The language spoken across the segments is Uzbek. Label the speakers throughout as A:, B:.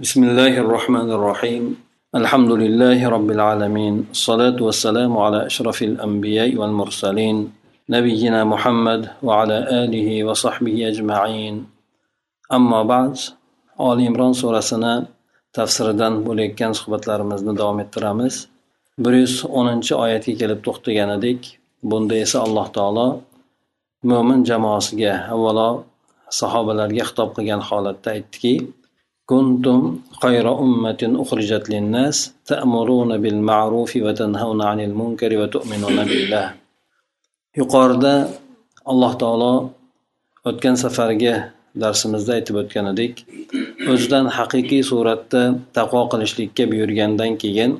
A: بسم الله الرحمن الرحيم الحمد لله رب العالمين الصلاة والسلام على أشرف الأنبياء والمرسلين نبينا محمد وعلى آله وصحبه أجمعين أما بعد آل إمران سورة tafsiridan bo'layotgan suhbatlarimizni davom ettiramiz bir yuz o'ninchi oyatga kelib to'xtagan edik bunda esa alloh taolo mo'min jamoasiga avvalo sahobalarga xitob qilgan holatda aytdiki كنتم خير أمة أخرجت للناس تأمرون بالمعروف وتنهون عن المنكر وتؤمنون بالله yuqorida alloh taolo o'tgan safargi darsimizda aytib o'tgan edik o'zidan haqiqiy suratda taqvo qilishlikka buyurgandan keyin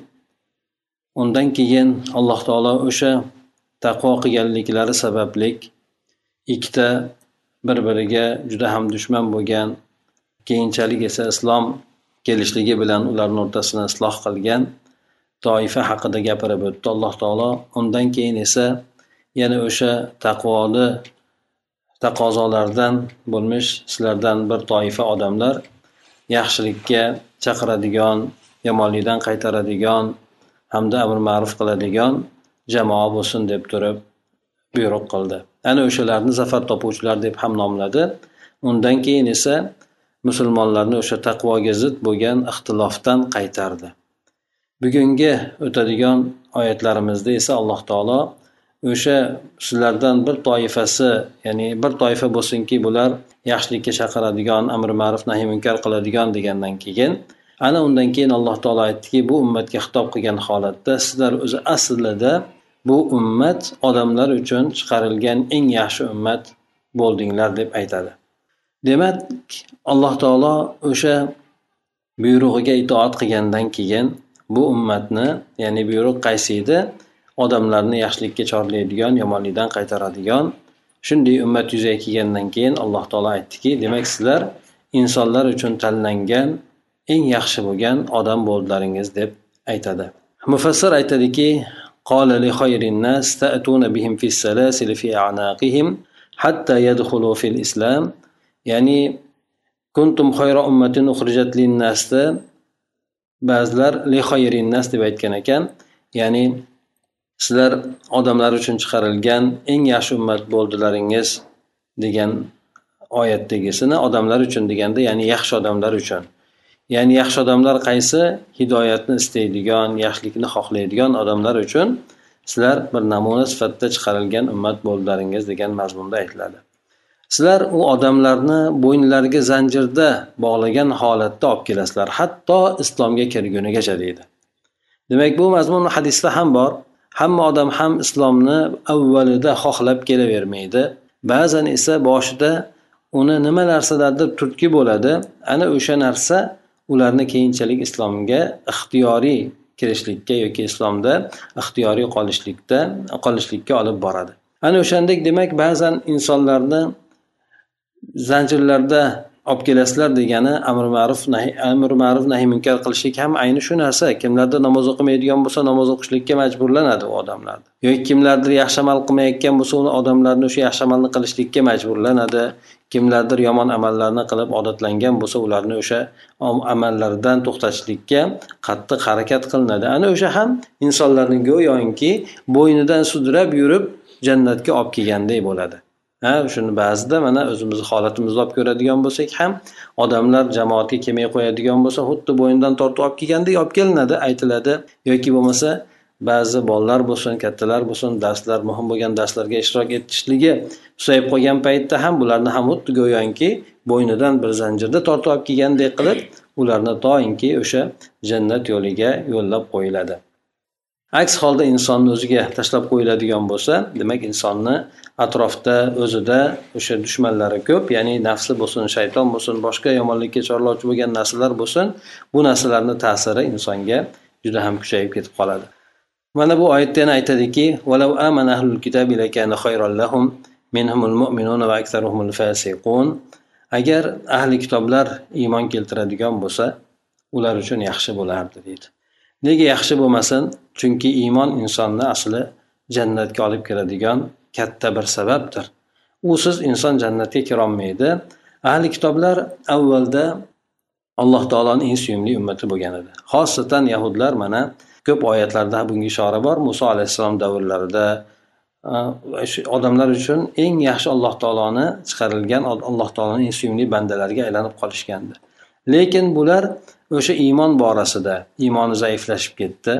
A: undan keyin alloh taolo o'sha taqvo qilganliklari sabablik ikkita bir biriga juda ham dushman bo'lgan keyinchalik esa islom kelishligi bilan ularni o'rtasini isloh qilgan toifa haqida gapirib o'tdi. Alloh taolo undan keyin esa yana o'sha taqvoli taqozolardan bo'lmish sizlardan bir toifa odamlar yaxshilikka chaqiradigan yomonlikdan qaytaradigan hamda amr ma'ruf qiladigan jamoa bo'lsin deb turib buyruq qildi. Ana o'shalarni zafar topuvchilar deb ham nomladi. Undan keyin esa musulmonlarni o'sha taqvoga zid bo'lgan ixtilofdan qaytardi. Bugungi o'tadigan oyatlarimizda esa alloh taolo o'sha sizlardan bir toifasi ya'ni bir toifa bo'lsinki bular yaxshilikka chaqiradigan amri ma'ruf nahiy munkar qiladigan degandan keyin ana undan keyin alloh taolo aytdiki bu ummatga xitob qilgan holatda sizlar o'zi aslida bu ummat odamlar uchun chiqarilgan eng yaxshi ummat bo'ldinglar deb aytadi. demak alloh taolo o'sha buyrug'iga itoat qilgandan keyin bu ummatni ya'ni buyruq qaysi edi odamlarni yaxshilikka chorlaydigan yomonlikdan qaytaradigan shunday ummat yuzaga kelgandan keyin alloh taolo aytdiki demak sizlar insonlar uchun tanlangan eng yaxshi bo'lgan odam bo'ldilaringiz deb aytadi mufassir aytadiki قال لخير الناس تأتون بهم في السلاسل في أعناقهم حتى يدخلوا في الإسلام ya'ni kuntum xayra ummatin uxrijat linnasda ba'zilar li nas deb aytgan ekan. Ya'ni sizlar odamlar uchun chiqarilgan eng yaxshi ummat bo'ldilaringiz degan oyatdagisini odamlar uchun deganda ya'ni yaxshi odamlar uchun. Ya'ni yaxshi odamlar qaysi? Hidoyatni istaydigan yaxshilikni xohlaydigan odamlar uchun sizlar bir namuna sifatida chiqarilgan ummat bo'ldilaringiz degan mazmunda aytiladi. Sizlar u odamlarni bo'yinlariga zanjirda bog'lagan holatda olib kelasizlar hatto islomga kirgunigacha deydi. Demak bu mazmun hadisda ham bor. Hamma odam ham islomni avvalida xohlab kelavermaydi. Ba'zan esa boshida uni nima narsalardir turtki bo'ladi ana o'sha narsa ularni keyinchalik islomga ixtiyoriy kirishlikka yoki islomda ixtiyoriy qolishlikda qolishlikka olib boradi. Ana o'shandek demak ba'zan insonlarni zanjirlarda olib kelasizlar degani amri ma'ruf nahiy amri ma'ruf nahiy munkar qilishlik ham ayni shu narsa. Kimlardir namoz o'qimaydigan bo'lsa namoz o'qishlikka majburlanadi u odamlar. Yoki kimlardir yaxshi amal qilmayotgan bo'lsa uni odamlarni o'sha yaxshi amalni qilishlikka majburlanadi. Kimlardir yomon amallarni qilib odatlangan bo'lsa ularni o'sha amallaridan to'xtatishlikka qattiq harakat qilinadi. Ana o'sha ham insonlarni go'yoki bo'ynidan sudrab yurib jannatga olib kelgandek bo'ladi. Ha shuni ba'zida mana o'zimizni holatimizni olib ko'radigan bo'lsak ham odamlar jamoatga kelmay qo'yadigan bo'lsa xuddi bo'ynidan tortib olib kelgandek olib kelinadi aytiladi. Yoki bo'lmasa ba'zi bolalar bo'lsin kattalar bo'lsin darslar muhim bo'lgan darslarga ishtirok etishligi susayib qolgan paytda ham bularni ham xuddi go'yoki bo'ynidan bir zanjirda tortib olib kelgandek qilib ularni toinki o'sha jannat yo'liga yo'llab qo'yiladi. Aks holda insonni o'ziga tashlab qo'yiladigan bo'lsa demak insonni atrofda o'zida o'sha dushmanlari ko'p ya'ni nafsi bo'lsin shayton bo'lsin boshqa yomonlikka chorlovchi bo'lgan narsalar bo'lsin bu narsalarni ta'siri insonga juda ham kuchayib ketib qoladi. Mana bu oyatda yana aytadiki agar ahli kitoblar iymon keltiradigan bo'lsa ular uchun yaxshi bo'lardi deydi. Nega yaxshi bo'lmasin? Chunki iymon insonni asli jannatga olib kiradigan katta bir sababdir. Usiz inson jannatga kirolmaydi. Ahli kitoblar avvalda alloh taoloni eng suyumli ummati bo'lgan edi. Xosatan yahudlar mana ko'p oyatlarda bunga ishora bor. Muso alayhissalom davrlarida shu odamlar uchun eng yaxshi alloh taoloni chiqarilgan alloh taoloni eng suyumli bandalariga aylanib qolishgandi. Lekin bular o'sha iymon borasida iymoni zaiflashib ketdi.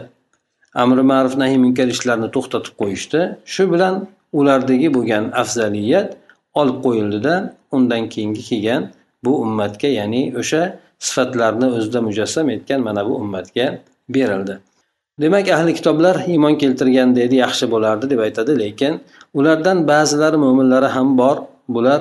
A: Amri ma'ruf nahiy munkar ishlarni to'xtatib qo'yishdi. Shu bilan ulardagi bo'lgan afzaliyat olib qo'yildida undan keyingi kelgan bu ummatga ya'ni o'sha sifatlarni o'zida mujassam etgan mana bu ummatga berildi. Demak ahli kitoblar iymon keltirganda edi yaxshi bo'lardi deb aytadi lekin ulardan ba'zilari mo'minlari ham bor. Bular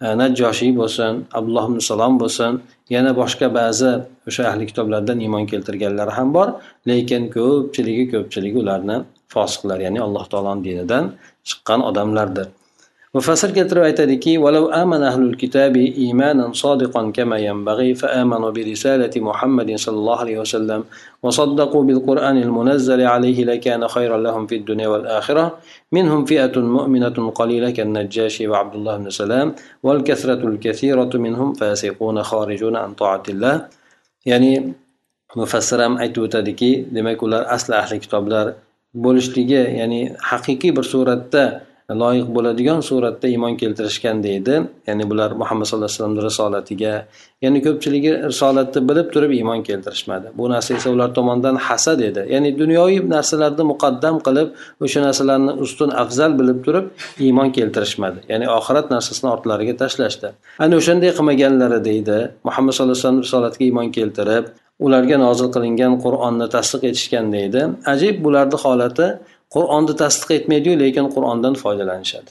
A: najjoshiy bo'lsin abdulloh ibn salom bo'lsin yana boshqa ba'zi o'sha ahli kitoblardan iymon keltirganlar ham bor. Lekin ko'pchiligi ko'pchiligi ularni fosiqlar ya'ni alloh taoloni dinidan chiqqan odamlardir. Mufassir keltirib aytadiki ولو آمن أهل الكتاب إيمانا صادقا كما ينبغي فآمنوا برسالة محمد صلى الله عليه وسلم وصدقوا بالقرآن المنزل عليه لكان خيرا لهم في الدنيا والآخرة. منهم فئة مؤمنة قليلة كالنجاشي وعبد الله بن سلام والكثرة الكثيرة منهم فاسقون خارجون عن طاعة الله. يعني mufassir ham aytib o'tadiki demak ular asli ahli kitoblar bo'lishligi ya'ni haqiqiy bir suratda loyiq bo'ladigan suratda iymon keltirishgan deydi. Ya'ni bular muhammad sallallohu alayhi vasallamni risolatiga ya'ni ko'pchiligi risolatni bilib turib iymon keltirishmadi. Bu narsa esa ular tomonidan hasad edi. Ya'ni dunyoviy narsalarni muqaddam qilib o'sha narsalarni ustun afzal bilib turib iymon keltirishmadi. Ya'ni oxirat narsasini ortlariga tashlashdi. Ana o'shanday qilmaganlari deydi muhammad sallallohu alayhi vasallam risolatiga iymon keltirib ularga nozil qilingan qur'onni tasdiq etishgan deydi. Ajib bularni holati qur'onni tasdiq etmaydiyu lekin qur'ondan foydalanishadi.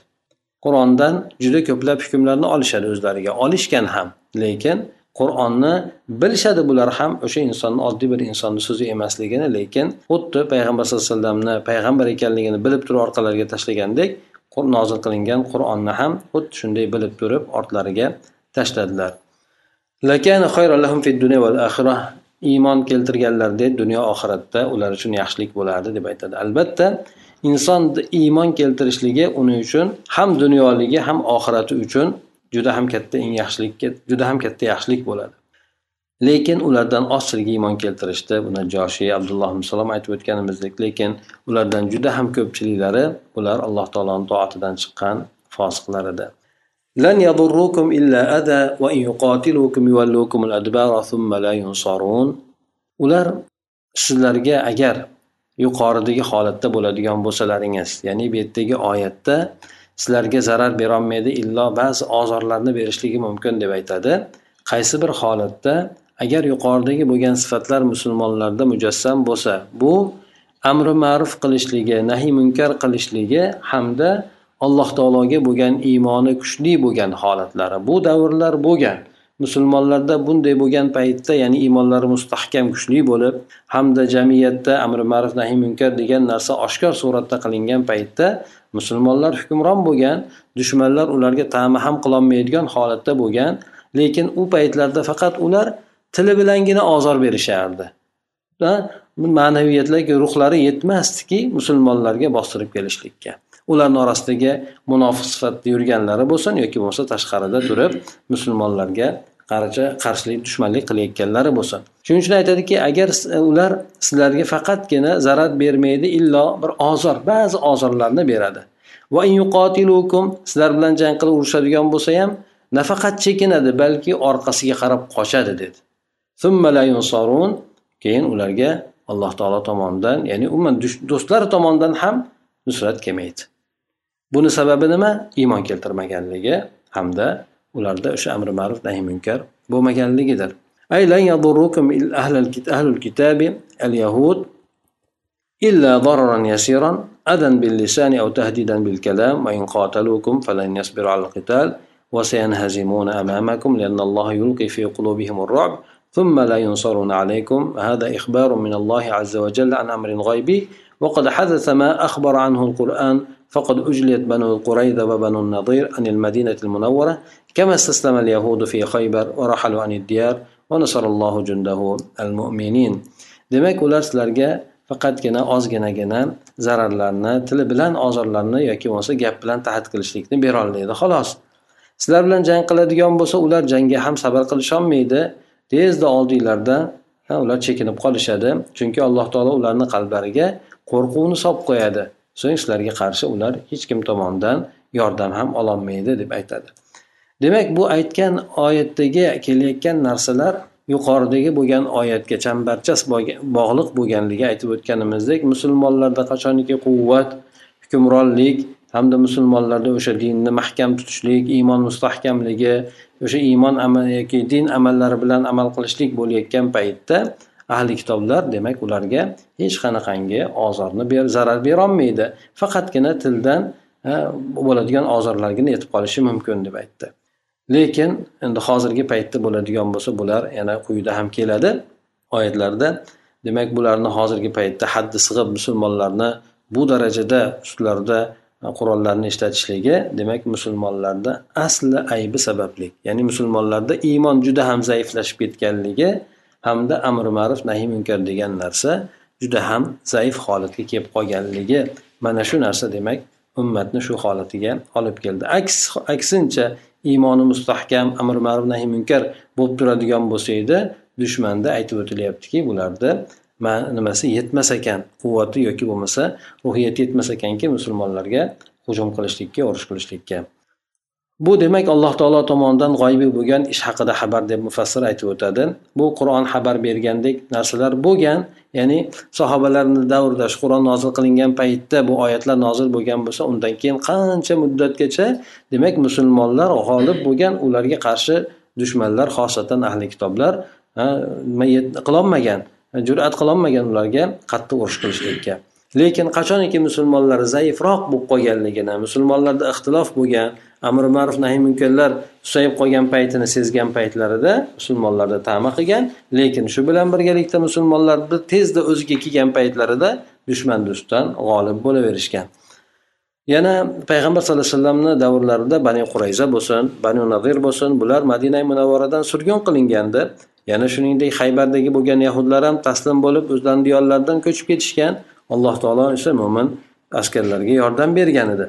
A: Qur'ondan juda ko'plab hukmlarni olishadi o'zlariga. Olishgan ham lekin qur'onni bilishadi bular ham o'sha insonni oddiy bir insonni so'zi emasligini lekin xuddi payg'ambar sallallohu alayhi vasallamni payg'ambar ekanligini bilib turib orqalariga tashlagandek nozil qilingan qur'onni ham xuddi shunday bilib turib ortlariga tashladilar. Iymon keltirganlardek dunyo oxiratda ular uchun yaxshilik bo'lardi deb aytadi. Albatta inson iymon keltirishligi uning uchun ham dunyoligi ham oxirati uchun juda ham katta eng yaxshilikka juda ham katta yaxshilik bo'ladi. Lekin ulardan ozchilik iymon keltirishdi buni joshiy abdulloh salom aytib o'tganimizdek lekin ulardan juda ham ko'pchiliklari ular alloh taoloni toatidan chiqqan fosiqlar edi. لن يضروكم إلا أذى وإن يقاتلوكم يولوكم الأدبار ثم لا ينصرون ular sizlarga agar yuqoridagi holatda bo'ladigan bo'lsalaringiz ya'ni bu yerdagi oyatda sizlarga zarar berolmaydi illo ba'zi ozorlarni berishligi mumkin deb aytadi qaysi bir holatda agar yuqoridagi bo'lgan sifatlar musulmonlarda mujassam bo'lsa bu amri ma'ruf qilishligi nahiy munkar qilishligi hamda alloh taologa bo'lgan iymoni kuchli bo'lgan holatlari bu davrlar bo'lgan. Musulmonlarda bunday bo'lgan paytda ya'ni iymonlari mustahkam kuchli bo'lib hamda jamiyatda amri ma'ruf nahiy munkar degan narsa oshkor suratda qilingan paytda musulmonlar hukmron bo'lgan dushmanlar ularga ta'ma ham qilolmaydigan holatda bo'lgan lekin u paytlarda faqat ular tili bilangina ozor berishardi. Ma'naviyatlarga ruhlari yetmasdiki musulmonlarga bostirib kelishlikka. Ularni orasidagi munofiq sifatda yurganlari bo'lsin yoki bo'lmasa tashqarida turib musulmonlarga qarshi qarshilik dushmanlik qilayotganlari bo'lsin. Shuning uchun aytadiki agar ular sizlarga faqatgina zarar bermaydi illo bir ozor ba'zi ozorlarni beradi. Va sizlar bilan jang qilib urushadigan bo'lsa ham nafaqat chekinadi balki orqasiga qarab qochadi dedi. Keyin ularga alloh taolo tomonidan ya'ni umuman do'stlari tomonidan ham nusrat kelmaydi buni sababi nima? Iymon keltirmaganligi hamda ularda o'sha amri ma'ruf nahiy munkar bo'lmaganligidir. أي لن يضركم أهل الكتاب اليهود إلا ضررا يسيرا أذى باللسان أو تهديدا بالكلام وإن قاتلوكم فلن يصبروا على القتال وسينهزمون أمامكم لأن الله يلقي في قلوبهم الرعب ثم لا ينصرون عليكم هذا إخبار من الله عز وجل عن أمر غيبي وقد حدث ما أخبر عنه القرآن فقد أجليت بنو قريظة وبنو النضير عن المدينة المنورة كما استسلم اليهود في خيبر ورحلوا عن الديار ونصر الله جنده المؤمنين demak ular sizlarga faqatgina ozginagina zararlarni tili bilan ozorlarni yoki bo'lmasa gap bilan tahdid qilishlikni berolmaydi xolos sizlar bilan jang qiladigan bo'lsa ular jangga ham sabr qilisholmaydi tezda oldinglarda ular chekinib qolishadi chunki alloh taolo ularni qalblariga qo'rquvni solib qo'yadi So'ng sizlarga qarshi ular hech kim tomonidan yordam ham ololmaydi deb aytadi. Demak bu aytgan oyatdagi kelayotgan narsalar yuqoridagi bo'lgan oyatga chambarchas bog'liq bo'lganligi aytib o'tganimizdek musulmonlarda qachoniki quvvat hukmronlik hamda musulmonlarda o'sha dinni mahkam tutishlik iymon mustahkamligi o'sha iymon yoki din amallari bilan amal qilishlik bo'layotgan paytda ahli kitoblar demak ularga hech qanaqangi ozorni ber zarar berolmaydi. Faqatgina tildan bo'ladigan ozorlargina yetib qolishi mumkin deb aytdi. Lekin endi hozirgi paytda bo'ladigan bo'lsa bular yana quyida ham keladi. Oyatlarda demak bularni hozirgi paytda haddi sig'ib musulmonlarni bu darajada ustlarida qurollarni ishlatishligi demak musulmonlarda asli aybi sababli ya'ni musulmonlarda iymon juda ham zaiflashib ketganligi hamda amri ma'ruf nahiy munkar degan narsa juda ham zaif holatga kelib qolganligi mana shu narsa demak ummatni shu holatiga olib keldi. Aks aksincha iymoni mustahkam amr ma'ruf nahiy munkar bo'lib turadigan bo'lsa edi dushmanda aytib o'tilyaptiki bularni nimasi yetmas ekan quvvati yoki bo'lmasa ruhiyati yetmas ekanki musulmonlarga hujum qilishlikka urush qilishlikka. Bu demak alloh taolo tomonidan g'oyibiy bo'lgan ish haqida xabar deb mufassir aytib o'tadi. Bu qur'on xabar bergandek narsalar bo'lgan ya'ni sahobalarni davrida shu qur'on nozil qilingan paytda bu oyatlar nozil bo'lgan bo'lsa undan keyin qancha muddatgacha demak musulmonlar g'olib bo'lgan ularga qarshi dushmanlar xosatan ahli kitoblar nima qilolmagan jur'at qilolmagan ularga qattiq urush qilishlikka lekin qachoniki musulmonlar zaifroq bo'lib qolganligini musulmonlarda ixtilof bo'lgan amri ma'ruf nahiy munkarlar susayib qolgan paytini sezgan paytlarida musulmonlarda tama qilgan lekin shu bilan birgalikda musulmonlar tezda o'ziga kelgan paytlarida dushman ustidan g'olib bo'laverishgan. Yana payg'ambar sallallohu alayhi vasallamni davrlarida bani qurayza bo'lsin bani nazir bo'lsin bular madina munavvaradan surgun qilingandi yana shuningdek haybardagi bo'lgan yahudlar ham taslim bo'lib o'zlarini diyorlaridan ko'chib ketishgan. Alloh taolo esa mo'min askarlarga yordam bergan edi.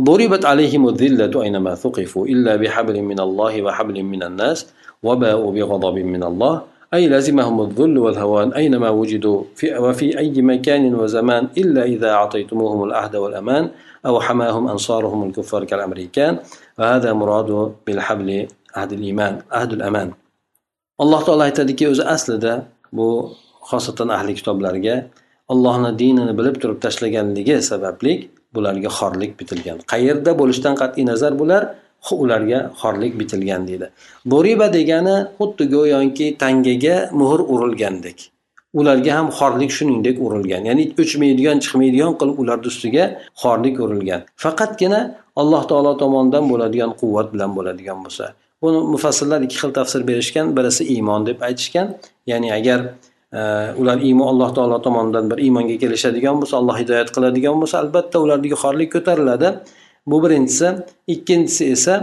A: ضربت عليهم الذلة أينما ثقفوا إلا بحبل من الله وحبل من الناس وباءوا بغضب من الله أي لزمهم الذل والهوان أينما وجدوا في وفي أي مكان وزمان إلا إذا أعطيتموهم العهد والأمان أو حماهم أنصارهم الكفار كالأمريكان وهذا مراد بالحبل عهد الإيمان عهد الأمان alloh taolo aytadiki o'zi aslida bu xosatan ahli kitoblarga allohni dinini bilib turib tashlaganligi sababli bularga xorlik bitilgan. Qayerda bo'lishidan qat'iy nazar bular ularga xorlik bitilgan deydi. Boriba degani xuddi go'yoki tangaga muhr urilgandek. Ularga ham xorlik shuningdek urilgan. Ya'ni o'chmaydigan chiqmaydigan qilib ularni ustiga xorlik urilgan. Faqatgina alloh taolo tomonidan bo'ladigan quvvat bilan bo'ladigan bo'lsa. Buni mufassirlar ikki xil tafsir berishgan. Birisi iymon deb aytishgan. Ya'ni agar ular iymon alloh taolo tomonidan bir iymonga kelishadigan bo'lsa alloh hidoyat qiladigan bo'lsa albatta ularga yuqorilik ko'tariladi? Bu birinchisi. Ikkinchisi esa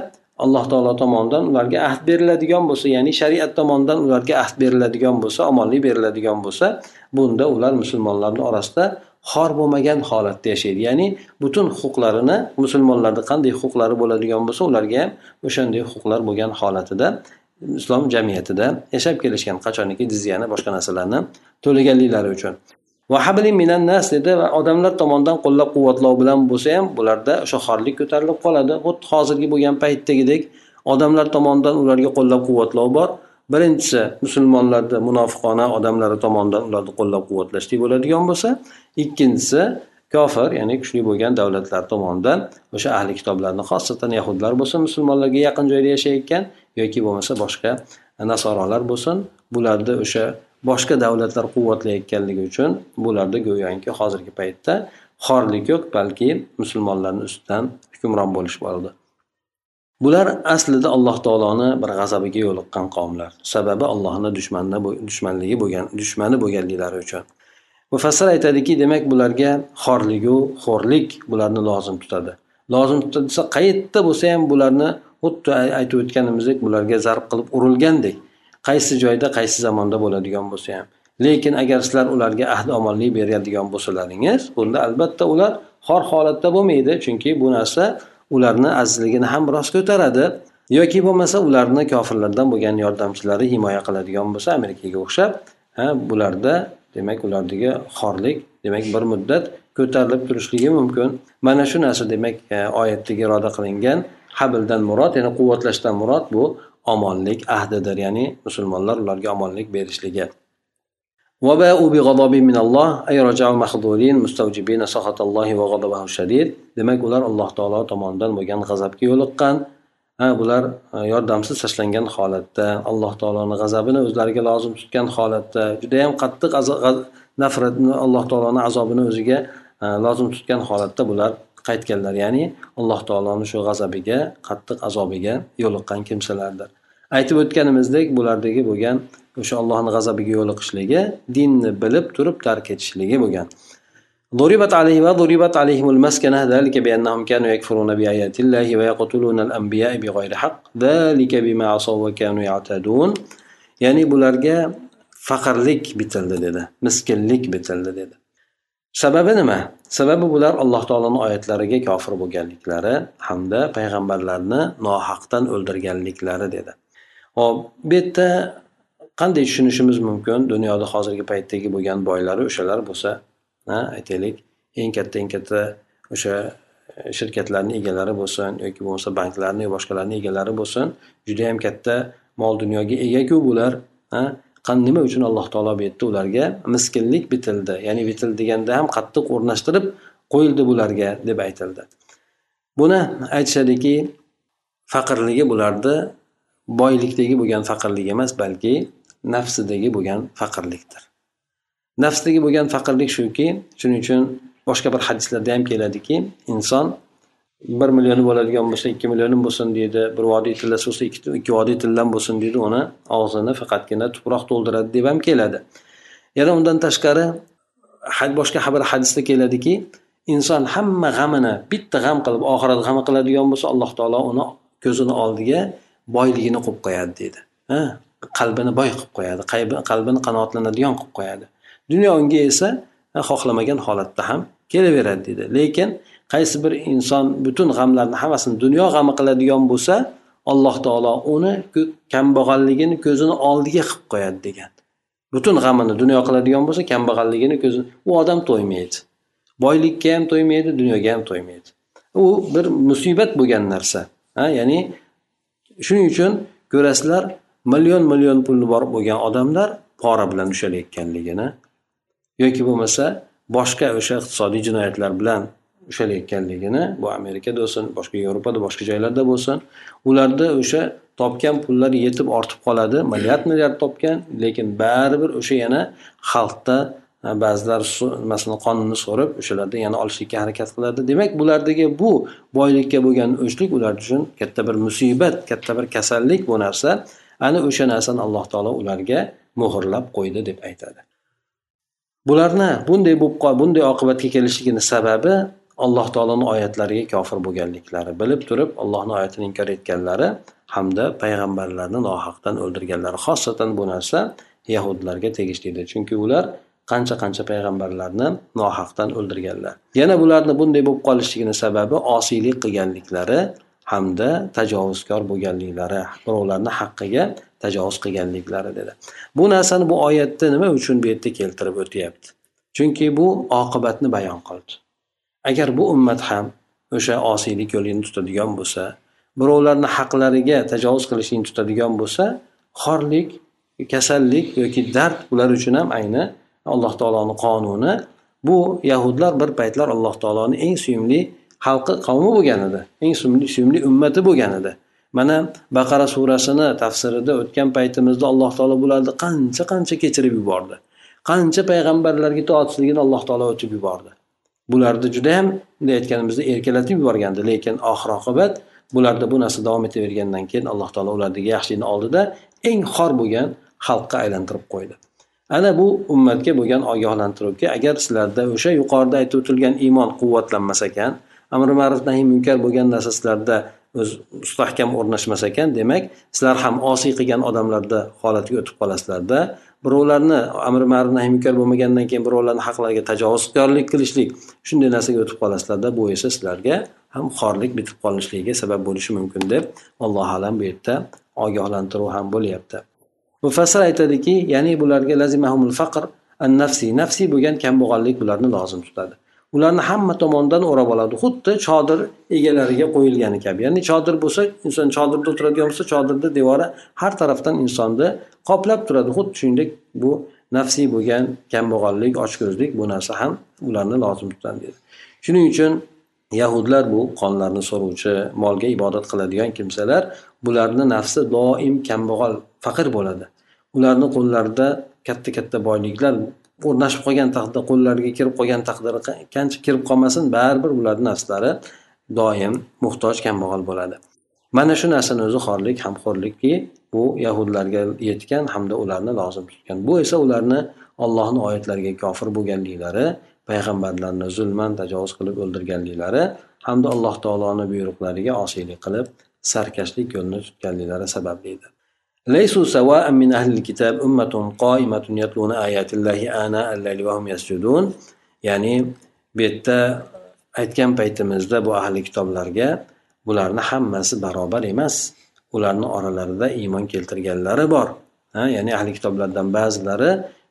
A: alloh taolo tomonidan ularga ahd beriladigan bo'lsa ya'ni shariat tomonidan ularga ahd beriladigan bo'lsa omonlik beriladigan bo'lsa bunda ular musulmonlarni orasida xor bo'lmagan holatda yashaydi. Ya'ni butun huquqlarini musulmonlarni qanday huquqlari bo'ladigan bo'lsa ularga ham o'shanday huquqlar bo'lgan holatida islom jamiyatida yashab kelishgan qachoniki jizyani boshqa narsalarni to'laganliklari uchun. Minan nas dedi va odamlar tomonidan qo'llab quvvatlov bilan bo'lsa ham bularda o'sha xorlik ko'tarilib qoladi. Xuddi hozirgi bo'lgan paytdagidek odamlar tomonidan ularga qo'llab quvvatlov bor. Birinchisi musulmonlarni munofiqona odamlari tomonidan ularni qo'llab quvvatlashlik bo'ladigan bo'lsa ikkinchisi kofir ya'ni kuchli bo'lgan davlatlar tomonidan o'sha ahli kitoblarni xosatan yahudlar bo'lsa musulmonlarga yaqin joyda yashayotgan yoki bo'lmasa boshqa nasorolar bo'lsin. Bularni o'sha boshqa davlatlar quvvatlayotganligi uchun bularda go'yoki hozirgi paytda xorlik yo'q balki musulmonlarni ustidan hukmron bo'lish bo'ldi bular aslida alloh taoloni bir g'azabiga yo'liqqan qavmlar. Sababi allohni dushmanligi bo'lgan dushmani bo'lganliklari uchun. Mufassir aytadiki demak bularga xorligu xo'rlik bularni lozim tutadi. Lozim tutadi desa qayerda bo'lsa ham bularni xuddi aytib o'tganimizdek bularga zarb qilib urilgandek qaysi joyda qaysi zamonda bo'ladigan bo'lsa ham. Lekin agar sizlar ularga ahd omonlik beradigan bo'lsalaringiz bunda albatta ular xor holatda bo'lmaydi chunki bu narsa ularni azizligini ham biroz ko'taradi. Yoki bo'lmasa ularni kofirlardan bo'lgan yordamchilari himoya qiladigan bo'lsa amerikaga o'xshab ha bularda demak ulardagi xorlik demak bir muddat ko'tarilib turishligi mumkin. Mana shu narsa demak e, oyatdagi iroda qilingan habldan murod ya'ni quvvatlashdan murod bu omonlik ahdidir ya'ni musulmonlar ularga omonlik berishligi. Demak ular alloh taolo tomonidan bo'lgan g'azabga yo'liqqan ha bular e, yordamsiz tashlangan holatda alloh taoloni g'azabini o'zlariga lozim tutgan holatda judayam qattiq nafratni alloh taoloni azobini o'ziga e, lozim tutgan holatda bular qaytganlar ya'ni alloh taoloni shu g'azabiga qattiq azobiga yo'liqqan kimsalardir aytib o'tganimizdek bulardagi bo'lgan o'sha allohni g'azabiga yo'liqishligi dinni bilib turib tark etishligi bo'lgan ضربت عليه وضربت عليهم المسكنة ذلك بأنهم كانوا يكفرون بآيات الله ويقتلون الأنبياء بغير حق ذلك بما عصوا وكانوا يعتدون ya'ni bularga faqirlik bitildi dedi miskinlik bitildi dedi sababi nima Sababi bular alloh taoloni oyatlariga kofir bo'lganliklari hamda payg'ambarlarni nohaqdan o'ldirganliklari dedi. Hop bu yerda qanday tushunishimiz mumkin? Dunyoda hozirgi paytdagi bo'lgan boylari o'shalar bo'lsa aytaylik. Eng katta eng katta o'sha shirkatlarni egalari bo'lsin yoki bo'lmasa banklarni boshqalarni egalari bo'lsin judayam katta mol dunyoga egaku bular nima uchun alloh taolo bu yerda ularga miskinlik bitildi. Ya'ni bitil deganda ham qattiq o'rnashtirib qo'yildi bularga deb aytildi. Buni aytishadiki faqirligi bularni boylikdagi bo'lgan faqirlik emas balki nafsidagi bo'lgan faqirlikdir. Nafsdagi bo'lgan faqirlik shuki shuning uchun boshqa bir hadislarda ham keladiki inson bir millioni bo'ladigan bo'lsa ikki millionim bo'lsin deydi bir vodiy tillasi bo'lsa ikki vodiy tillam bo'lsin deydi uni og'zini faqatgina tuproq to'ldiradi deb ham keladi. Yana undan tashqari boshqa bir hadisda keladiki inson hamma g'amini bitta g'am qilib oxirat g'ami qiladigan bo'lsa alloh taolo uni ko'zini oldiga boyligini qo'yib qo'yadi deydi. Qalbini boy qilib qo'yadi qalbini qanoatlanadigan qilib qo'yadi. Dunyo unga esa xohlamagan holatda ham kelaveradi deydi. Lekin qaysi bir inson butun g'amlarni hammasini dunyo g'ami qiladigan bo'lsa alloh taolo uni kambag'alligini ko'zini oldiga qilib qo'yadi degan. Butun g'amini dunyo qiladigan bo'lsa kambag'alligini ko'zi u odam to'ymaydi. Boylikka ham to'ymaydi dunyoga ham to'ymaydi. U bir musibat bo'lgan narsa ha ya'ni shuning uchun ko'rasizlar million million puli bor bo'lgan odamlar pora bilan ushlayotganligini yoki bo'lmasa boshqa o'sha iqtisodiy jinoyatlar bilan ushlayotganligini bu amerikada bo'lsin boshqa yevropada boshqa joylarda bo'lsin ularda o'sha topgan pullari yetib ortib qoladi. Milliard milliard topgan lekin baribir o'sha yana xalqda e, ba'zilar masalan qonunni so'rab o'shalardan yana olishlikka harakat qiladi. Demak bulardagi bu boylikka bo'lgan o'chlik ular uchun katta bir musibat katta bir kasallik bu narsa. Ana o'sha narsani alloh taolo ularga muhrlab qo'ydi deb aytadi. Bularni bunday bo'lib bunday oqibatga kelishligini sababi alloh taoloni oyatlariga kofir bo'lganliklari bilib turib allohni oyatini inkor etganlari hamda payg'ambarlarni nohaqdan o'ldirganlari xosatan bu narsa yahudlarga tegishlidir. Chunki ular qancha qancha payg'ambarlarni nohaqdan o'ldirganlar. Yana bularni bunday bo'lib qolishligini sababi osiylik qilganliklari hamda tajovuzkor bo'lganliklari birovlarni haqqiga tajovuz qilganliklari dedi. Bu narsani bu oyatda nima uchun bu yerda keltirib o'tyapti? Chunki bu oqibatni bayon qildi. Agar bu ummat ham o'sha osiylik yo'lini tutadigan bo'lsa birovlarni haqlariga tajovuz qilishni tutadigan bo'lsa xorlik kasallik yoki dard ular uchun ham ayni alloh taoloni qonuni. Bu yahudlar bir paytlar alloh taoloni eng suyumli xalqi qavmi bo'lgan edi eng suyumli, suyumli ummati bo'lgan edi. Mana baqara surasini tafsirida o'tgan paytimizda alloh taolo bularni qancha qancha kechirib yubordi. Qancha payg'ambarlarga itoatsizligini alloh taolo o'tib yubordi. Bularni judayam bunday aytganimizda erkalatib yuborgandi. Lekin oxir oqibat bularda bu narsa davom etavergandan keyin alloh taolo ulardagi yaxshilikni oldida eng xor bo'lgan xalqqa aylantirib qo'ydi. Ana bu ummatga bo'lgan ogohlantiruvki agar sizlarda o'sha yuqorida aytib o'tilgan iymon quvvatlanmas ekan amri ma'ruf nahiy munkar bo'lgan narsa sizlarda o'z mustahkam o'rnashmas ekan demak sizlar ham osiy qilgan odamlarda holatiga o'tib qolasizlarda. Birovlarni amri ma'ruf nahiy munkar bo'lmagandan keyin birovlarni haqlariga tajovuzkorlik qilishlik shunday narsaga o'tib qolasizlarda bu esa sizlarga ham xorlik bitib qolishligiga sabab bo'lishi mumkin deb alloh alam bu yerda ogohlantiruv ham bo'lyapti. Mufassir aytadiki ya'ni bularga lazimahumul faqr an nafsiy nafsiy bo'lgan kambag'allik bularni lozim tutadi. Ularni hamma tomondan o'rab oladi. Xuddi chodir egalariga qo'yilgani kabi. Ya'ni chodir bo'lsa inson chodirda o'tiradigan bo'lsa chodirni devori har tarafdan insonni qoplab turadi. Xuddi shuningdek bu nafsiy bo'lgan kambag'allik ochko'zlik bu narsa ham ularni lozim tutadi dedi. Shuning uchun yahudlar bu qonlarni so'ruvchi molga ibodat qiladigan kimsalar bularni nafsi doim kambag'al faqir bo'ladi. Ularni qo'llarida katta katta boyliklar o'rnashib qolgan taqdirda qo'llariga kirib qolgan taqdirda qancha kirib qolmasin baribir ularni nafslari doim muhtoj kambag'al bo'ladi. Mana shu narsani o'zi xorlik hamxo'rlikki bu yahudlarga yetgan hamda ularni lozim tutgan. Bu esa ularni ollohni oyatlariga kofir bo'lganliklari payg'ambarlarni zulman tajovuz qilib o'ldirganliklari hamda alloh taoloni buyruqlariga osiylik qilib sarkashlik yo'lini tutganliklari sababli edi. ليسوا سواء من أهل الكتاب أمة قائمة يتلون آيات الله آناء الليل وهم يسجدون ya'ni bu yerda aytgan paytimizda bu ahli kitoblarga bularni hammasi barobar emas ularni oralarida iymon keltirganlari bor ha ya'ni ahli kitoblardan ba'zilari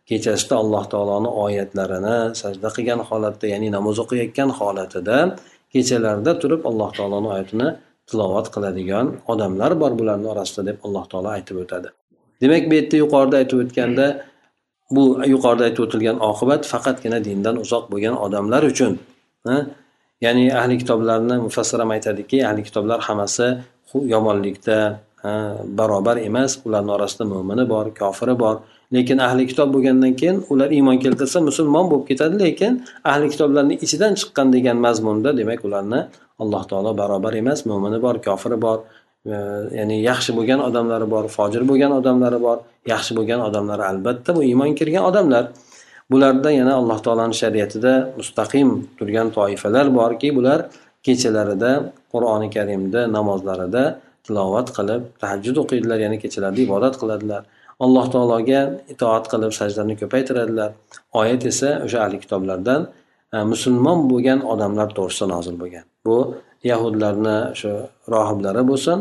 A: kechasida alloh taoloni oyatlarini sajda qilgan holatda ya'ni namoz o'qiyotgan holatida kechalarida turib alloh taoloni oyatini tilovat qiladigan odamlar bor bularni orasida deb alloh taolo aytib o'tadi. Demak bu yerda yuqorida aytib o'tganda bu yuqorida aytib o'tilgan oqibat faqatgina dindan uzoq bo'lgan odamlar uchun ya'ni ahli kitoblarni mufassir ham aytadiki ahli kitoblar hammasi yomonlikda barobar emas ularni orasida mo'mini bor kofiri bor. Lekin ahli kitob bo'lgandan keyin ular iymon keltirsa musulmon bo'lib ketadi lekin ahli kitoblarni ichidan chiqqan degan mazmunda demak ularni alloh taolo barobar emas mo'mini bor kofiri bor e, ya'ni yaxshi bo'lgan odamlari bor fojir bo'lgan odamlari bor yaxshi bo'lgan odamlari albatta bu iymon kirgan odamlar. Bularda yana alloh taoloni shariatida mustaqim turgan toifalar borki bular kechalarida qur'oni karimda namozlarida tilovat qilib tahajjud o'qiydilar ya'ni kechalarda ibodat qiladilar. Alloh taologa itoat qilib sajdalarni ko'paytiradilar. Oyat esa o'sha ahli kitoblardan e, musulmon bo'lgan odamlar to'g'risida nozil bo'lgan. Bu yahudlarni shu rohiblari bo'lsin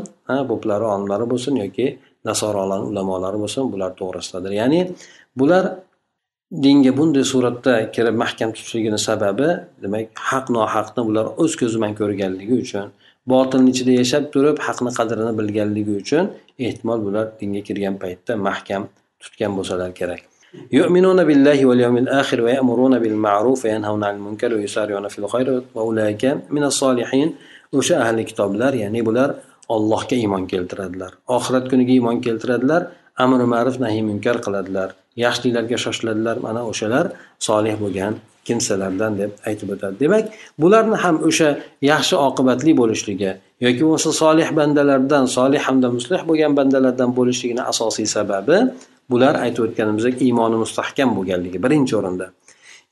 A: poplari olimlari bo'lsin yoki nasorolarni ulamolari bo'lsin bular to'g'risidadir ya'ni bular dinga bunday suratda kirib mahkam tutishligini sababi demak haq nohaqni bular o'z ko'zi bilan ko'rganligi uchun botilni ichida yashab turib haqni qadrini bilganligi uchun ehtimol bular dinga kirgan paytda mahkam tutgan bo'lsalar kerak يؤمنون بالله واليوم الآخر ويأمرون بالمعروف وينهون عن المنكر ويسارعون في الخير وأولئك من الصالحين o'sha ahli kitoblar ya'ni bular ollohga iymon keltiradilar oxirat kuniga iymon keltiradilar Amri ma'ruf nahiy munkar qiladilar. Yaxshiliklarga shoshiladilar. Mana o'shalar solih bo'lgan kimsalardan deb aytib o'tadi. Demak bularni ham o'sha yaxshi oqibatli bo'lishligi yoki bo'lmasa solih bandalardan solih hamda muslih bo'lgan bandalardan bo'lishligini asosiy sababi bular aytib o'tganimizdek iymoni mustahkam bo'lganligi birinchi o'rinda.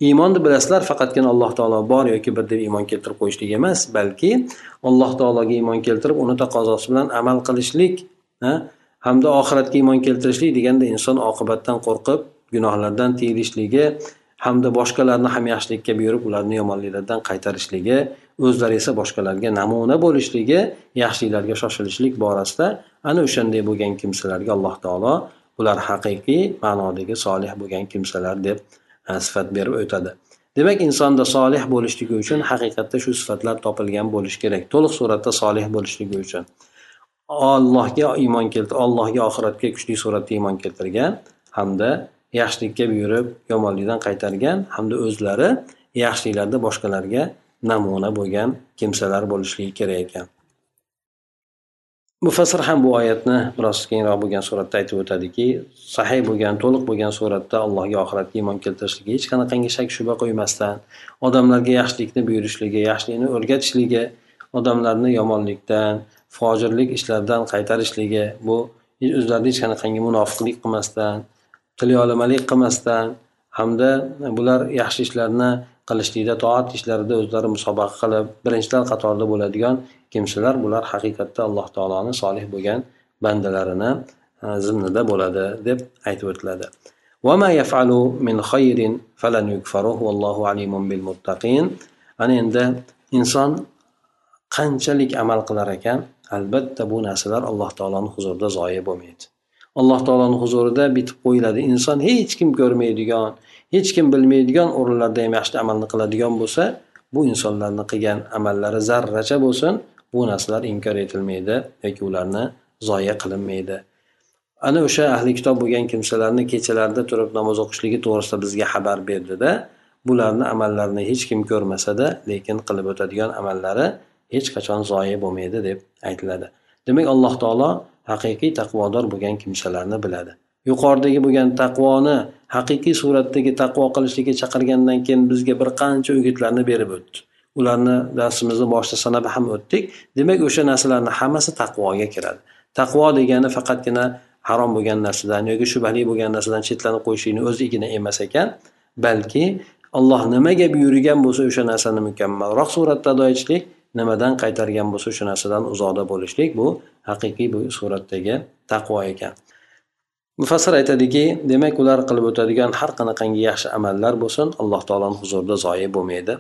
A: Iymonni bilasizlar faqatgina alloh taolo bor yoki bir deb iymon keltirib qo'yishlik emas balki alloh taologa iymon keltirib uni taqozosi bilan amal qilishlik hamda oxiratga iymon keltirishlik deganda inson oqibatdan qo'rqib gunohlardan tiyilishligi hamda boshqalarni ham yaxshilikka buyurib ularni yomonliklardan qaytarishligi o'zlari esa boshqalarga namuna bo'lishligi yaxshiliklarga shoshilishlik borasida ana o'shanday bo'lgan kimsalarga alloh taolo bular haqiqiy ma'nodagi solih bo'lgan kimsalar deb e, sifat berib o'tadi. Demak insonda solih bo'lishligi uchun haqiqatda shu sifatlar topilgan bo'lishi kerak. To'liq suratda solih bo'lishligi uchun. Ollohga iymon keltir allohga oxiratga kuchli suratda iymon keltirgan hamda yaxshilikka buyurib yomonlikdan qaytargan hamda o'zlari yaxshiliklarda boshqalarga namuna bo'lgan kimsalar bo'lishligi kerak ekan. Mufassir ham bu oyatni biroz keyinroq bo'lgan suratda aytib o'tadiki sahiy bo'lgan to'liq bo'lgan suratda allohga oxiratga iymon keltirishligi hech qanaqangi shak shubha qo'ymasdan odamlarga yaxshilikni buyurishligi yaxshilikni o'rgatishligi odamlarni yomonlikdan fojirlik ishlardan qaytarishligi bu o'zlarida hech qanaqangi munofiqlik qilmasdan qilyolmalik qilmasdan hamda bular yaxshi ishlarni qilishlikda toat ishlarida o'zlari musobaqa qilib birinchilar qatorida bo'ladigan kimsalar bular haqiqatda alloh taoloni solih bo'lgan bandalarini e, zimnida bo'ladi deb aytib o'tiladi وما يفعلوا من خير فلن يكفره والله عليم بالمتقين ana endi inson qanchalik amal qilar ekan Albatta bu narsalar alloh taoloni huzurida zoya bo'lmaydi. Alloh taoloni huzurida bitib qo'yiladi. Inson hech kim ko'rmaydigan hech kim bilmaydigan o'rinlarda ham yaxshi amalni qiladigan bo'lsa bu insonlarni qilgan amallari zarracha bo'lsin bu narsalar inkor etilmaydi yoki ularni zoya qilinmaydi. Ana o'sha ahli kitob bo'lgan kimsalarni kechalarida turib namoz o'qishligi to'g'risida bizga xabar berdida bularni amallarini hech kim ko'rmasada lekin qilib o'tadigan amallari hech qachon zoyi bo'lmaydi deb aytiladi. Demak alloh taolo haqiqiy taqvodor bo'lgan kimsalarni biladi. Yuqoridagi bo'lgan taqvoni haqiqiy suratdagi taqvo qilishlikka chaqirgandan keyin bizga bir qancha o'gitlarni berib o'tdi. Ularni darsimizni boshida sanab ham o'tdik. Demak o'sha narsalarni hammasi taqvoga kiradi. Taqvo degani faqatgina harom bo'lgan narsadan yoki shubhali bo'lgan narsadan chetlanib qo'yishlikni o'zigina emas ekan balki alloh nimaga buyurgan bo'lsa o'sha narsani mukammalroq suratda ado etishlik nimadan qaytargan bo'lsa o'sha narsadan uzoqda bo'lishlik bu haqiqiy bu suratdagi taqvo ekan. Mufassir aytadiki demak ular qilib o'tadigan har qanaqangi yaxshi amallar bo'lsin alloh taoloni huzurida zoyi bo'lmaydi.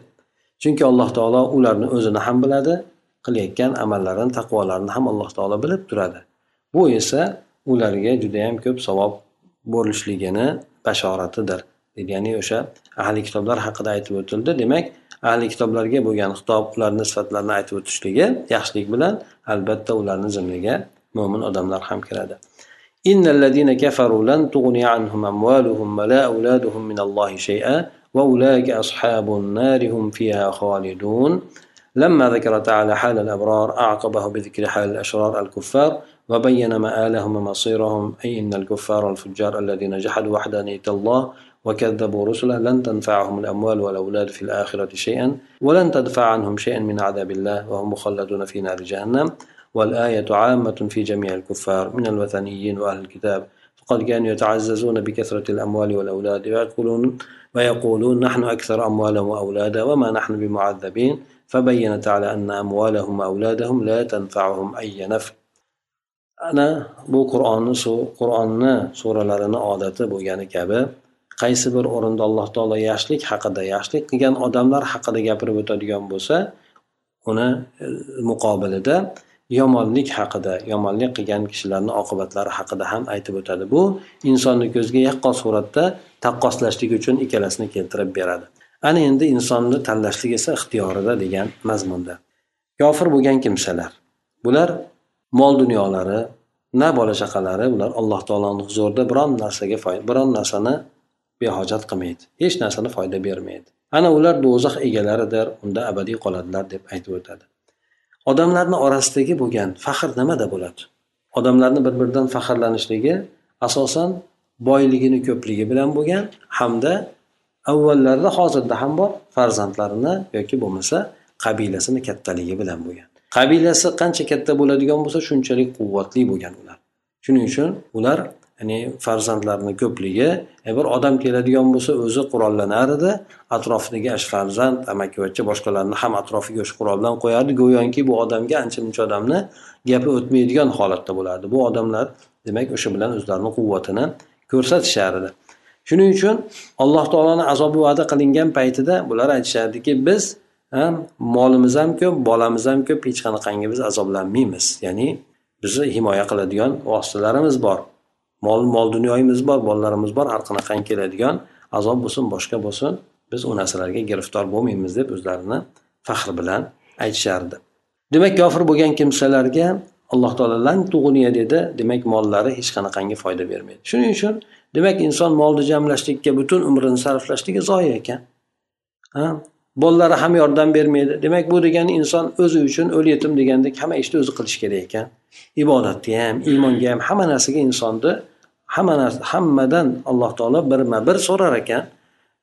A: Chunki alloh taolo ularni o'zini ham biladi qilayotgan amallarini taqvolarini ham alloh taolo bilib turadi. Bu esa ularga judayam ko'p savob bo'lishligini bashoratidir ya'ni o'sha ahli kitoblar haqida aytib o'tildi. Demak ahli kitoblarga bo'lgan xitob ularni sifatlarini aytib o'tishligi yaxshilik bilan albatta ularni zimmiga mo'min odamlar ham kiradi إن الذين كفروا لن تغني عنهم أموالهم ولا أولادهم من الله شيئا وأولئك أصحاب النار هم فيها خالدون لما ذكر تعالى حال الأبرار أعقبه بذكر حال الأشرار الكفار وبين مآلهم ومصيرهم أي إن الكفار والفجار الذين جحدوا وحدانية الله وكذبوا رسله لن تنفعهم الأموال والأولاد في الآخرة شيئا ولن تدفع عنهم شيئا من عذاب الله وهم مخلدون في نار جهنم. والآية عامة في جميع الكفار من الوثنيين وأهل الكتاب. فقد كانوا يتعززون بكثرة الأموال والأولاد ويقولون ويقولون نحن أكثر أموالا وأولادا وما نحن بمعذبين. فبين تعالى أن أموالهم وأولادهم لا تنفعهم أي نفع. ana bu qur'onni qur'onni suralarini odati bo'lgani kabi qaysi bir o'rinda alloh taolo yaxshilik haqida yaxshilik qilgan odamlar haqida gapirib o'tadigan bo'lsa uni e, muqobilida yomonlik haqida yomonlik qilgan kishilarni oqibatlari haqida ham aytib o'tadi. Bu insonni ko'ziga yaqqol suratda taqqoslashlik uchun ikkalasini keltirib beradi. Ana endi insonni tanlashlik esa ixtiyorida degan mazmunda. Kofir bo'lgan kimsalar? Bular mol dunyolari na bola chaqalari ular alloh taoloni huzurida biron narsaga biron narsani behojat qilmaydi. Hech narsani foyda bermaydi. Ana ular do'zax egalaridir unda abadiy qoladilar deb aytib o'tadi. Odamlarni orasidagi bo'lgan faxr nimada bo'ladi? Odamlarni bir biridan faxrlanishligi asosan boyligini ko'pligi bilan bo'lgan hamda avvallarda hozirda ham bor farzandlarini yoki bo'lmasa qabilasini kattaligi bilan bo'lgan. Qabilasi qancha katta bo'ladigan bo'lsa shunchalik quvvatli bo'lgan ular. Shuning uchun ular ya'ni farzandlarni ko'pligi e, bir odam keladigan bo'lsa o'zi qurollanar edi atrofidagi farzand amakivachcha boshqalarni ham atrofiga o'sha qurol bilan qo'yardi go'yoki bu odamga ancha muncha odamni gapi o'tmaydigan holatda bo'lardi bu odamlar demak o'sha bilan o'zlarini quvvatini ko'rsatishardi edi shuning uchun alloh taoloni azobi va'da qilingan paytida bular aytishardiki biz ham molimiz ham ko'p bolamiz ham ko'p hech qanaqangi biz azoblanmaymiz. Ya'ni bizni himoya qiladigan vositalarimiz bor. Mol mol dunyoyimiz bor bolalarimiz bor har qanaqangi keladigan azob bo'lsin boshqa bo'lsin biz u narsalarga giriftor bo'lmaymiz deb o'zlarini faxr bilan aytishardi. Demak kofir bo'lgan kimsalarga alloh taolo lan tug'uniya dedi demak mollari hech qanaqangi foyda bermaydi. Shuning uchun demak inson molni jamlashlikka butun umrini sarflashligi zoya ekan. Bolalari ham yordam bermaydi. Demak bu degani inson o'zi uchun o'l yetim degandek hamma ishni o'zi qilish kerak ekan. Ibodatni ham iymonga ham hamma narsaga insonni hamma narsa hammadan alloh taolo birma bir so'rar ekan.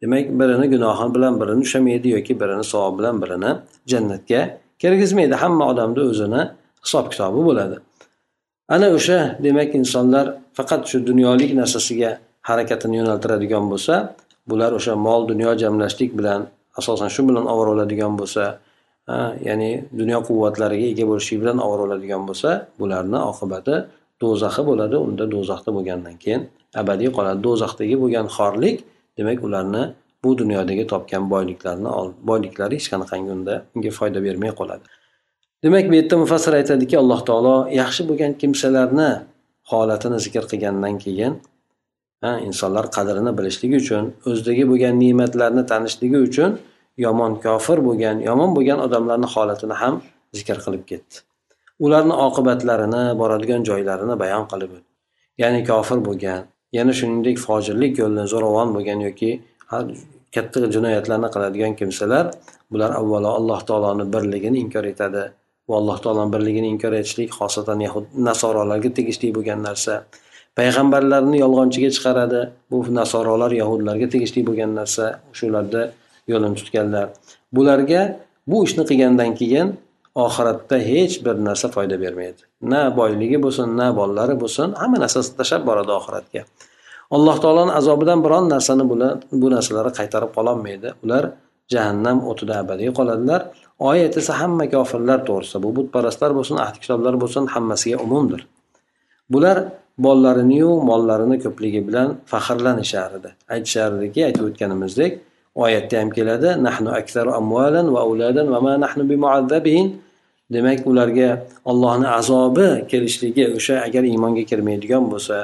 A: Demak birini gunohi bilan birini ushlamaydi yoki birini savob bilan birini jannatga kirgizmaydi. Hamma odamni o'zini hisob kitobi bo'ladi. Ana o'sha demak insonlar faqat shu dunyolik narsasiga harakatini yo'naltiradigan bo'lsa bular o'sha mol dunyo jamlashlik bilan asosan shu bilan ovora bo'ladigan bo'lsa ya'ni dunyo quvvatlariga ega bo'lishlik bilan ovora bo'ladigan bo'lsa bularni oqibati do'zaxi bo'ladi. Unda do'zaxda bo'lgandan keyin abadiy qoladi. Do'zaxdagi bo'lgan xorlik demak ularni bu dunyodagi topgan boyliklarini boyliklari hech qanaqangi unda unga foyda bermay qoladi. Demak bu yerda mufassir aytadiki alloh taolo yaxshi bo'lgan kimsalarni holatini zikr qilgandan keyin insonlar qadrini bilishligi uchun o'zidagi bo'lgan ne'matlarni tanishligi uchun yomon kofir bo'lgan yomon bo'lgan odamlarni holatini ham zikr qilib ketdi. Ularni oqibatlarini boradigan joylarini bayon qilib o'tdi. Ya'ni kofir bo'lgan yana shuningdek fojirlik yo'lini zo'ravon bo'lgan yoki katta jinoyatlarni qiladigan kimsalar bular avvalo alloh taoloni birligini inkor etadi. Va alloh taoloni birligini inkor etishlik xosatan yahud nasorolarga tegishli bo'lgan narsa. Payg'ambarlarni yolg'onchiga chiqaradi bu nasorolar yahudlarga tegishli bo'lgan narsa. Shularda yo'lini tutganlar. Bularga bu ishni qilgandan keyin oxiratda hech bir narsa foyda bermaydi. Na boyligi bo'lsin na bolalari bo'lsin hamma narsasini tashlab boradi oxiratga. Alloh taoloni azobidan biron narsani bular bu narsalari qaytarib qololmaydi. Ular jahannam o'tida abadiy qoladilar. Oyat esa hamma kofirlar to'g'risida bu butparastlar bo'lsin ahli kitoblar bo'lsin hammasiga umumdir. Bular bolalariniyu mollarini ko'pligi bilan faxrlanishardi edi aytib o'tganimizdek oyatda ham keladi nahnu aksaru amvalan va avladan va ma nahnu bimuazzabin. Demak ularga ollohni azobi kelishligi o'sha agar iymonga kirmaydigan bo'lsa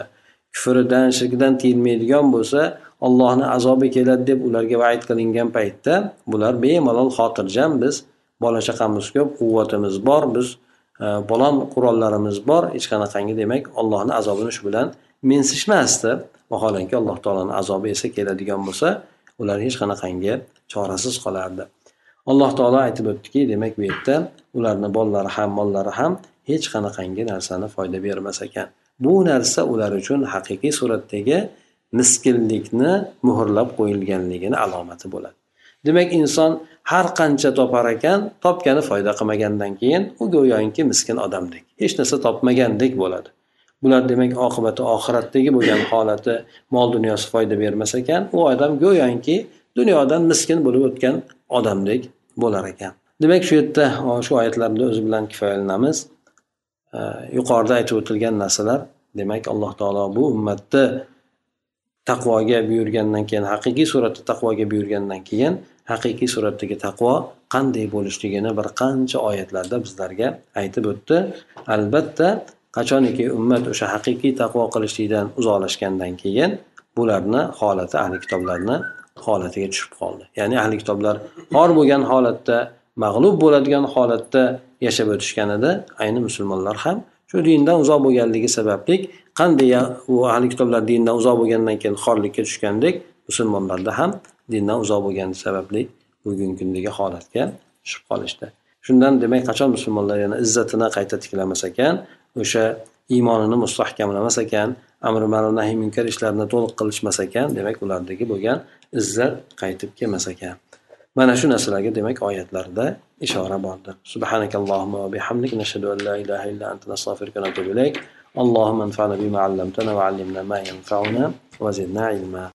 A: kufridan shirkdan tiyilmaydigan bo'lsa ollohni azobi keladi deb ularga vaid qilingan paytda bular bemalol xotirjam biz bola chaqamiz ko'p quvvatimiz bor biz e, falon qurollarimiz bor hech qanaqangi demak ollohni azobini shu bilan mensishmasdi vaholanki alloh taoloni azobi esa keladigan bo'lsa ular hech qanaqangi chorasiz qolardi. Alloh taolo aytib o'tdiki demak bu yerda ularni bolalari ham mollari ham hech qanaqangi narsani foyda bermas ekan. Bu narsa ular uchun haqiqiy suratdagi miskinlikni muhrlab qo'yilganligini alomati bo'ladi. Demak inson har qancha topar ekan topgani foyda qilmagandan keyin u go'yoki miskin odamdek hech narsa topmagandek bo'ladi. Bular demak oqibati oxiratdagi bo'lgan holati mol dunyosi foyda bermas ekan. U odam go'yoki dunyodan miskin bo'lib o'tgan odamdek bo'lar ekan. Demak shu yerda shu oyatlarni o'zi bilan kifoyalanamiz. E, yuqorida aytib o'tilgan narsalar demak alloh taolo bu ummatni taqvoga buyurgandan keyin haqiqiy suratda taqvoga buyurgandan keyin haqiqiy suratdagi taqvo qanday bo'lishligini bir qancha oyatlarda bizlarga aytib o'tdi. Albatta qachoniki ummat o'sha haqiqiy taqvo qilishlikdan uzoqlashgandan keyin bularni holati ahli kitoblarni holatiga tushib qoldi. Ya'ni ahli kitoblar xor bo'lgan holatda mag'lub bo'ladigan holatda yashab o'tishganida ayni musulmonlar ham shu dindan uzoq bo'lganligi sababli qanday u ahli kitoblar dindan uzoq bo'lgandan keyin xorlikka tushgandek musulmonlarda ham dindan uzoq bo'lgani sababli bugungi kundagi holatga tushib qolishdi. Shundan demak qachon musulmonlar yana izzatini qayta tiklamas ekan? o'sha iymonini mustahkamlamas ekan amri ma'ruf nahiy munkar ishlarni to'liq qilishmas ekan demak ulardagi bo'lgan izzat qaytib kelmas ekan mana shu narsalarga demak oyatlarda ishora bordir subhanakallohumma va bihamdik nashhadu an la ilaha illa anta nastag'firuka va natubu ilayk اللهم انفعنا بما علمتنا وعلمنا ما ينفعنا وزدنا علما